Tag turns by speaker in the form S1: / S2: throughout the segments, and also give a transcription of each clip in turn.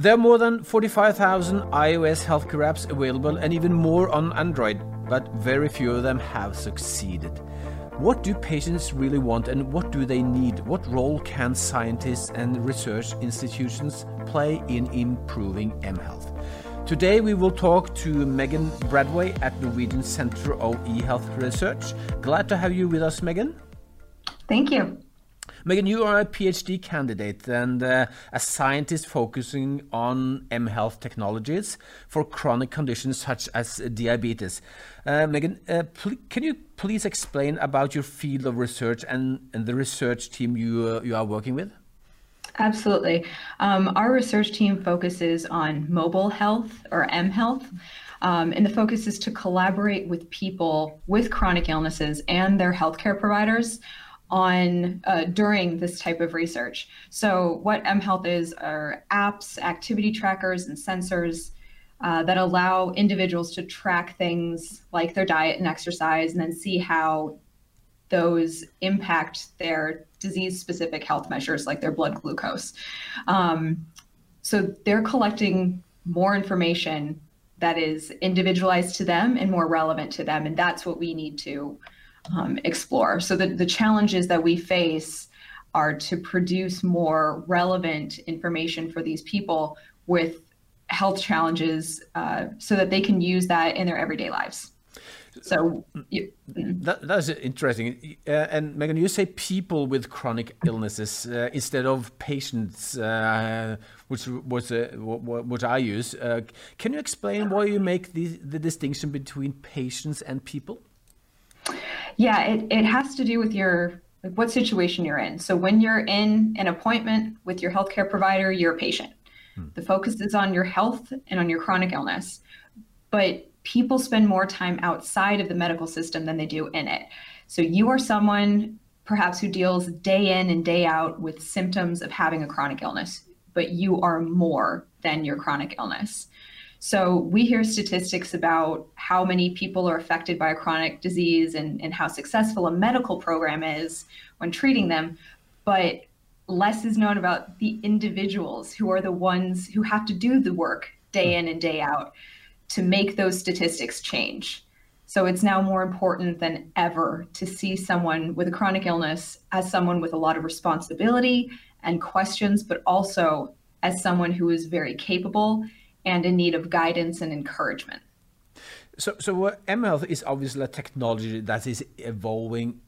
S1: There are more than 45,000 iOS healthcare apps available and even more on Android, but very few of them have succeeded. What do patients really want and what do they need? What role can scientists and research institutions play in improving mHealth? Today we will talk to Megan Bradway at Norwegian Centre of eHealth Research. Glad to have you with us, Megan.
S2: Thank you.
S1: Megan, you are a PhD candidate and uh, a scientist focusing on mHealth technologies for chronic conditions such as diabetes. Uh, Megan, uh, can you please explain about your field of research and, and the research team you, uh, you are working with?
S2: Absolutely. Um, our research team focuses on mobile health or mHealth. Um, and the focus is to collaborate with people with chronic illnesses and their healthcare providers on uh, during this type of research. So what mHealth is are apps, activity trackers, and sensors uh, that allow individuals to track things like their diet and exercise, and then see how those impact their disease-specific health measures like their blood glucose. Um, so they're collecting more information that is individualized to them and more relevant to them, and that's what we need to um, explore. So the, the challenges that we face are to produce more relevant information for these people with health challenges uh, so that they can use that in their everyday lives. So
S1: you, that, that's interesting. Uh, and Megan, you say people with chronic illnesses uh, instead of patients, uh, which was uh, what I use. Uh, can you explain why you make the, the distinction between patients and people?
S2: Yeah, it, it has to do with your like what situation you're in. So when you're in an appointment with your healthcare provider, you're a patient. Hmm. The focus is on your health and on your chronic illness. But people spend more time outside of the medical system than they do in it. So you are someone perhaps who deals day in and day out with symptoms of having a chronic illness, but you are more than your chronic illness. So we hear statistics about how many people are affected by a chronic disease and, and how successful a medical program is when treating them, but less is known about the individuals who are the ones who have to do the work day hmm. in and day out to make those statistics change. So it's now more important than ever to see someone with a chronic illness as someone with a lot of responsibility and questions, but also as someone who is very capable and in need of guidance and encouragement.
S1: So, so uh, mHealth is obviously a technology that is evolving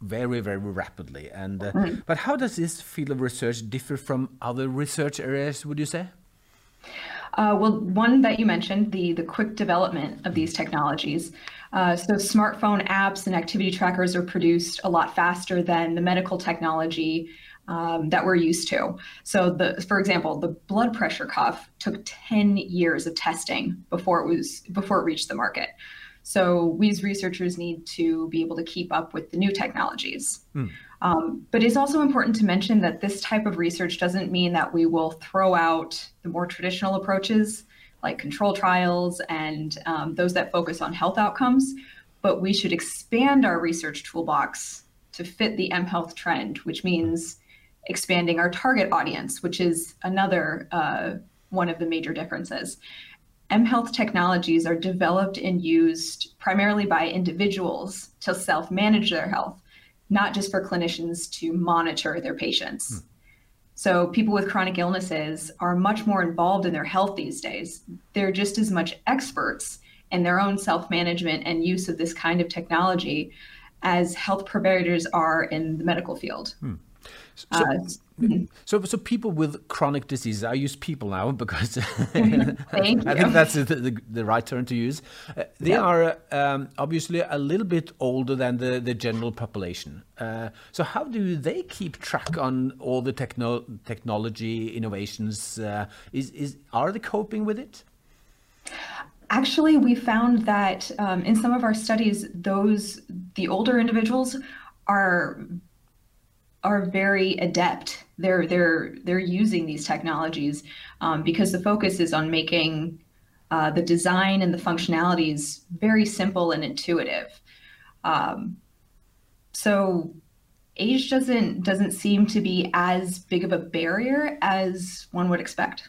S1: very, very rapidly. And uh, mm. but how does this field of research differ from other research areas? Would you say?
S2: Uh, well, one that you mentioned, the the quick development of these technologies. Uh, so smartphone apps and activity trackers are produced a lot faster than the medical technology um, that we're used to. So, the, for example, the blood pressure cuff took 10 years of testing before it was before it reached the market. So, we as researchers need to be able to keep up with the new technologies. Mm. Um, but it's also important to mention that this type of research doesn't mean that we will throw out the more traditional approaches like control trials and um, those that focus on health outcomes, but we should expand our research toolbox to fit the mHealth trend, which means expanding our target audience, which is another uh, one of the major differences. mHealth technologies are developed and used primarily by individuals to self manage their health, not just for clinicians to monitor their patients. Hmm. So, people with chronic illnesses are much more involved in their health these days. They're just as much experts in their own self management and use of this kind of technology as health providers are in the medical field. Hmm.
S1: So, uh, mm-hmm. so, so people with chronic diseases, I use people now because I think that's the, the, the, right term to use. Uh, they yep. are um, obviously a little bit older than the, the general population. Uh, so how do they keep track on all the techno technology innovations? Uh, is, is, are they coping with it?
S2: Actually, we found that um, in some of our studies, those the older individuals are are very adept. They're they're they're using these technologies um, because the focus is on making uh, the design and the functionalities very simple and intuitive. Um, so age doesn't doesn't seem to be as big of a barrier as one would expect.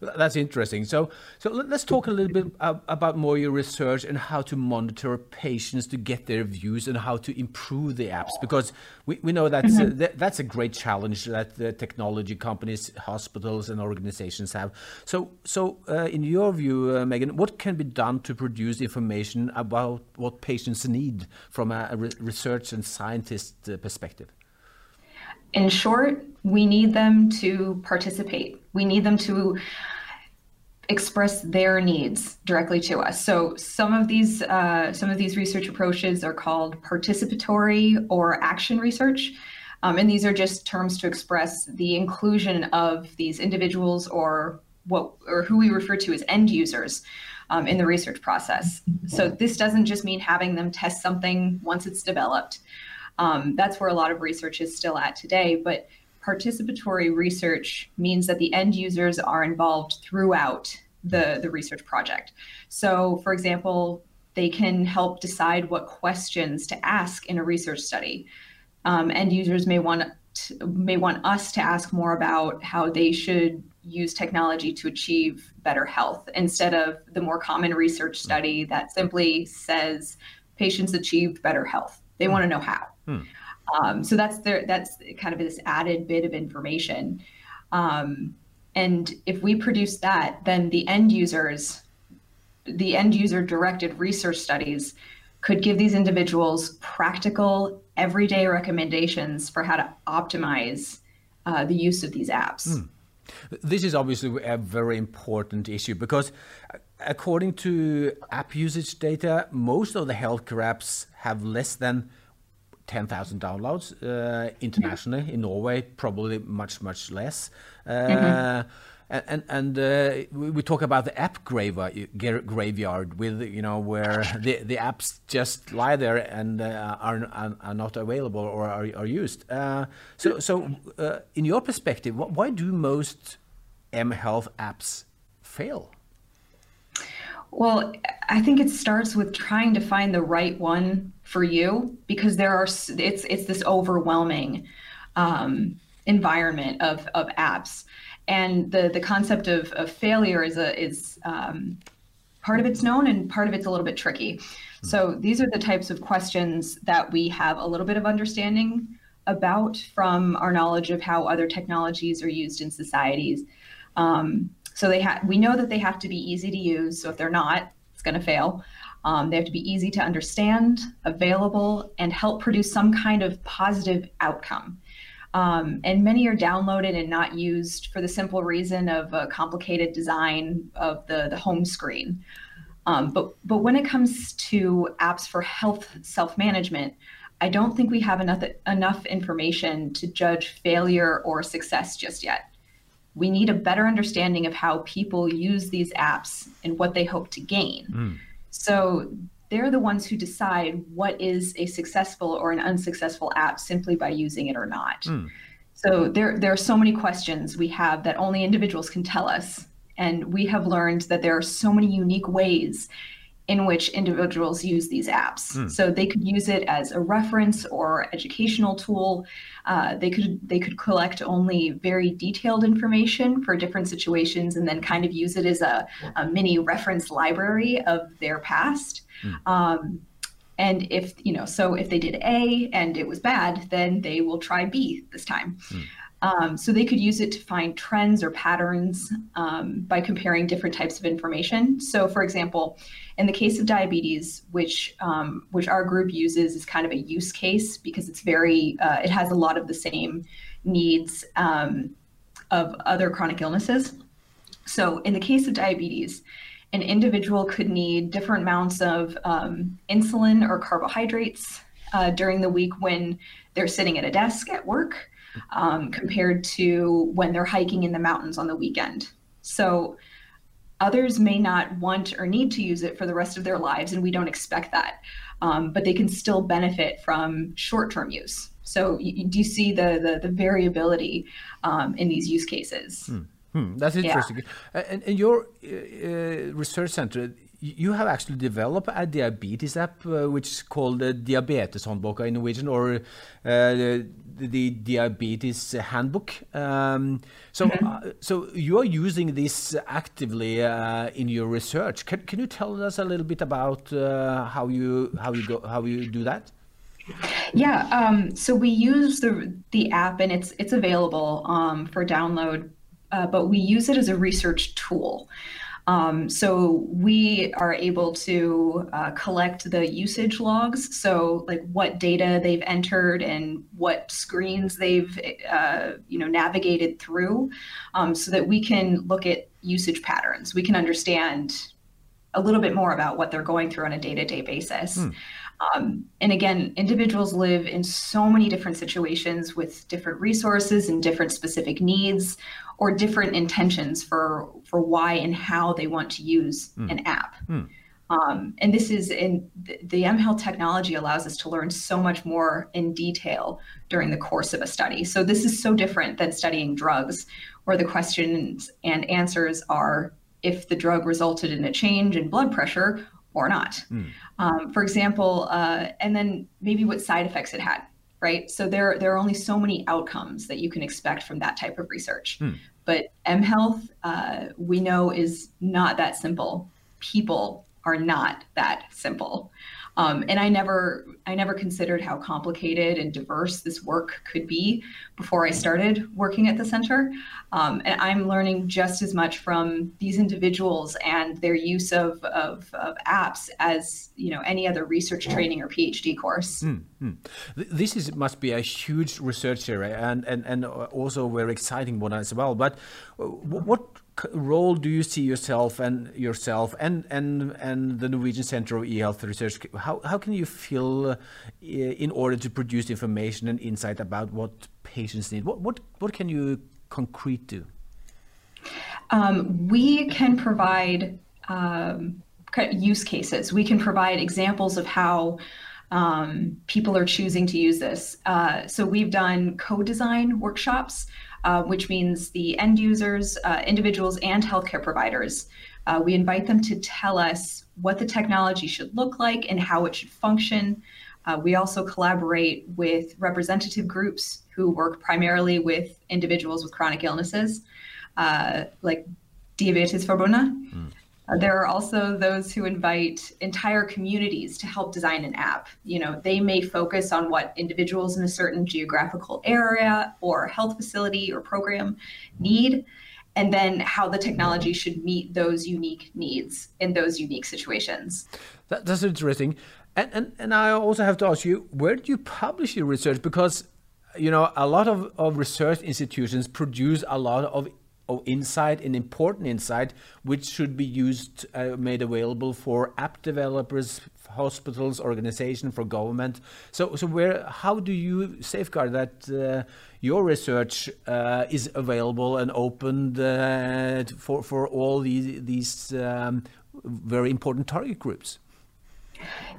S1: That's interesting. So, so let's talk a little bit about more your research and how to monitor patients to get their views and how to improve the apps because we, we know that's mm-hmm. a, that, that's a great challenge that the technology companies, hospitals, and organizations have. So, so uh, in your view, uh, Megan, what can be done to produce information about what patients need from a, a research and scientist uh, perspective?
S2: In short, we need them to participate. We need them to express their needs directly to us. So some of these uh, some of these research approaches are called participatory or action research. Um, and these are just terms to express the inclusion of these individuals or what or who we refer to as end users um, in the research process. So this doesn't just mean having them test something once it's developed. Um, that's where a lot of research is still at today. But participatory research means that the end users are involved throughout the, the research project. So, for example, they can help decide what questions to ask in a research study. Um, end users may want to, may want us to ask more about how they should use technology to achieve better health instead of the more common research study that simply says patients achieved better health. They want to know how. Hmm. Um, so that's their that's kind of this added bit of information. Um, and if we produce that, then the end users, the end user directed research studies could give these individuals practical, everyday recommendations for how to optimize uh, the use of these apps. Hmm.
S1: This is obviously a very important issue because, according to app usage data, most of the healthcare apps have less than 10,000 downloads uh, internationally. In Norway, probably much, much less. Uh, mm-hmm. And and uh, we talk about the app graveyard with you know where the the apps just lie there and uh, are, are, are not available or are are used. Uh, so so uh, in your perspective, why do most mHealth apps fail?
S2: Well, I think it starts with trying to find the right one for you because there are it's it's this overwhelming um, environment of of apps, and the the concept of, of failure is a is um, part of it's known and part of it's a little bit tricky. Hmm. So these are the types of questions that we have a little bit of understanding about from our knowledge of how other technologies are used in societies. Um, so they have we know that they have to be easy to use. So if they're not, it's going to fail. Um, they have to be easy to understand, available, and help produce some kind of positive outcome. Um, and many are downloaded and not used for the simple reason of a complicated design of the, the home screen. Um, but, but when it comes to apps for health self management, I don't think we have enough, enough information to judge failure or success just yet we need a better understanding of how people use these apps and what they hope to gain. Mm. So they're the ones who decide what is a successful or an unsuccessful app simply by using it or not. Mm. So there, there are so many questions we have that only individuals can tell us. And we have learned that there are so many unique ways in which individuals use these apps. Mm. So they could use it as a reference or educational tool. Uh, they could they could collect only very detailed information for different situations, and then kind of use it as a, a mini reference library of their past. Mm. Um, and if you know, so if they did A and it was bad, then they will try B this time. Mm. Um, so they could use it to find trends or patterns um, by comparing different types of information. So, for example, in the case of diabetes, which um, which our group uses is kind of a use case because it's very uh, it has a lot of the same needs um, of other chronic illnesses. So, in the case of diabetes, an individual could need different amounts of um, insulin or carbohydrates uh, during the week when they're sitting at a desk at work um, compared to when they're hiking in the mountains on the weekend. So others may not want or need to use it for the rest of their lives, and we don't expect that. Um, but they can still benefit from short-term use. So you, do you see the the, the variability um, in these use cases?
S1: Hmm. Hmm. That's interesting. Yeah. And, and, your uh, uh, research center, you have actually developed a diabetes app, uh, which is called the Diabetes Håndboka in Norwegian, or uh, the, the, Diabetes Handbook. Um, so, mm -hmm. so you are using this actively in your research. Can, can you tell us a little bit about how you how you go how you do that?
S2: Yeah, um, so we use the the app and it's it's available um, for download, uh, but we use it as a research tool. Um, so we are able to uh, collect the usage logs, so like what data they've entered and what screens they've uh, you know navigated through, um, so that we can look at usage patterns. We can understand a little bit more about what they're going through on a day-to-day basis. Hmm. Um, and again, individuals live in so many different situations with different resources and different specific needs or different intentions for for why and how they want to use mm. an app. Mm. Um, and this is in the, the mHealth technology allows us to learn so much more in detail during the course of a study. So this is so different than studying drugs, where the questions and answers are if the drug resulted in a change in blood pressure or not. Mm. Um, for example, uh, and then maybe what side effects it had, right? So there, there are only so many outcomes that you can expect from that type of research. Mm. But mHealth, uh, we know, is not that simple. People are not that simple. Um, and I never, I never considered how complicated and diverse this work could be before I started working at the center. Um, and I'm learning just as much from these individuals and their use of, of, of apps as you know any other research training or PhD course. Mm -hmm.
S1: This is must be a huge research area and, and, and also very exciting one as well. But what role do you see yourself and yourself and and and the Norwegian Center of eHealth Research? How how can you feel uh, in order to produce information and insight about what patients need? What what what can you concrete do?
S2: Um, we can provide um, use cases. We can provide examples of how. Um, people are choosing to use this. Uh, so we've done co-design workshops uh, which means the end users, uh, individuals, and healthcare providers. Uh, we invite them to tell us what the technology should look like and how it should function. Uh, we also collaborate with representative groups who work primarily with individuals with chronic illnesses, uh, like Diabetesforbundet. Mm. There are also those who invite entire communities to help design an app. You know, they may focus on what individuals in a certain geographical area or health facility or program need, and then how the technology should meet those unique needs in those unique situations.
S1: That, that's interesting. And, and, and I also have to ask you, where do you publish your research? Because you know, a lot of, of research institutions produce a lot of of insight, an important insight, which should be used, uh, made available for app developers, hospitals, organization, for government. So, so where, how do you safeguard that uh, your research uh, is available and opened uh, for for all these these um, very important target groups?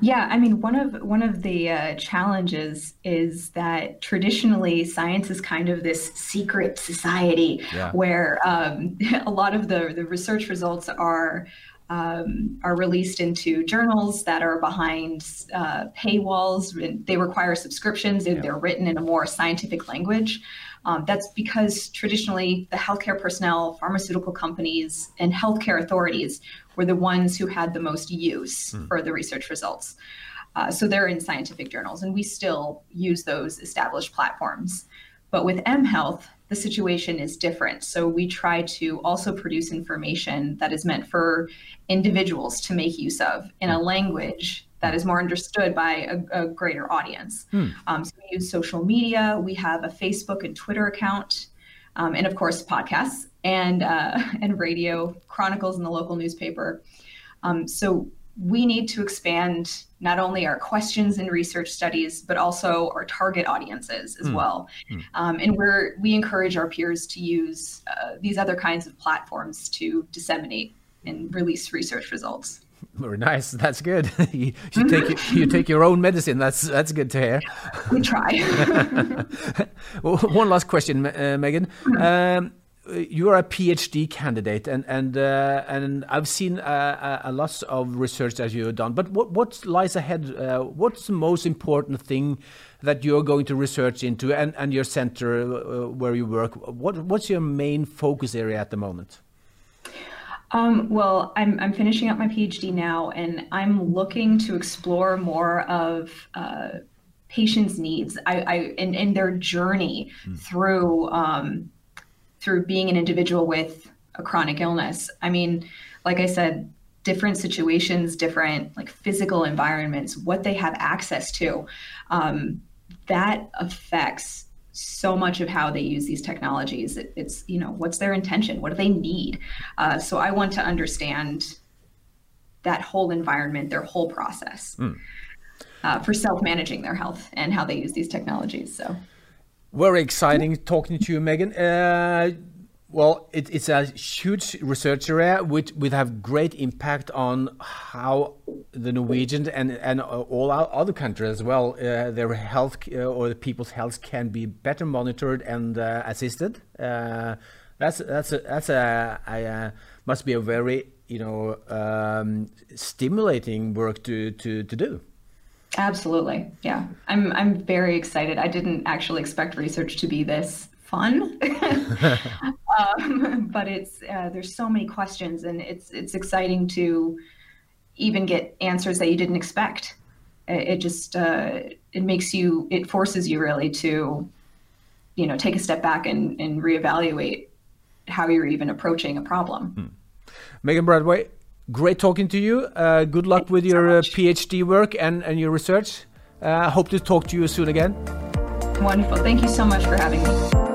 S2: Yeah, I mean, one of one of the uh, challenges is that traditionally science is kind of this secret society yeah. where um, a lot of the the research results are. Um, are released into journals that are behind uh, paywalls. They require subscriptions. Yeah. They're written in a more scientific language. Um, that's because traditionally the healthcare personnel, pharmaceutical companies, and healthcare authorities were the ones who had the most use hmm. for the research results. Uh, so they're in scientific journals, and we still use those established platforms. But with mHealth, the situation is different. So we try to also produce information that is meant for individuals to make use of in a language that is more understood by a, a greater audience. Hmm. Um, so we use social media. We have a Facebook and Twitter account, um, and of course podcasts and uh, and radio chronicles in the local newspaper. Um, so we need to expand not only our questions and research studies, but also our target audiences as mm. well. Mm. Um, and we're we encourage our peers to use uh, these other kinds of platforms to disseminate and release research results.
S1: Very nice. That's good. you, you take you take your own medicine. That's that's good to hear.
S2: We try.
S1: well, one last question, uh, Megan. Um, you are a PhD candidate, and and uh, and I've seen uh, a lot of research that you have done. But what what lies ahead? Uh, what's the most important thing that you're going to research into, and and your center uh, where you work? What what's your main focus area at the moment?
S2: Um, well, I'm, I'm finishing up my PhD now, and I'm looking to explore more of uh, patients' needs I, I, in, in their journey mm. through um, through being an individual with a chronic illness. I mean, like I said, different situations, different like physical environments, what they have access to, um, that affects so much of how they use these technologies. It, it's you know what's their intention, what do they need. Uh, so I want to understand that whole environment, their whole process. Mm. Uh, for self-managing their health and how they use these technologies. So
S1: very exciting talking to you, Megan. Uh, well, it, it's a huge research area which would have great impact on how the Norwegian and, and all our other countries as well, uh, their health uh, or the people's health can be better monitored and uh, assisted. Uh, that's that's a, that's a, a, a, must be a very you know um, stimulating work to, to, to do.
S2: Absolutely. Yeah. I'm I'm very excited. I didn't actually expect research to be this fun. um, but it's uh, there's so many questions and it's it's exciting to even get answers that you didn't expect. It, it just uh, it makes you it forces you really to you know take a step back and, and reevaluate how you're even approaching a problem. Hmm.
S1: Megan Bradway, Great talking to you. Uh, good luck Thank with you your so uh, PhD work and, and your research. I uh, hope to talk to you soon again.
S2: Wonderful. Thank you so much for having me.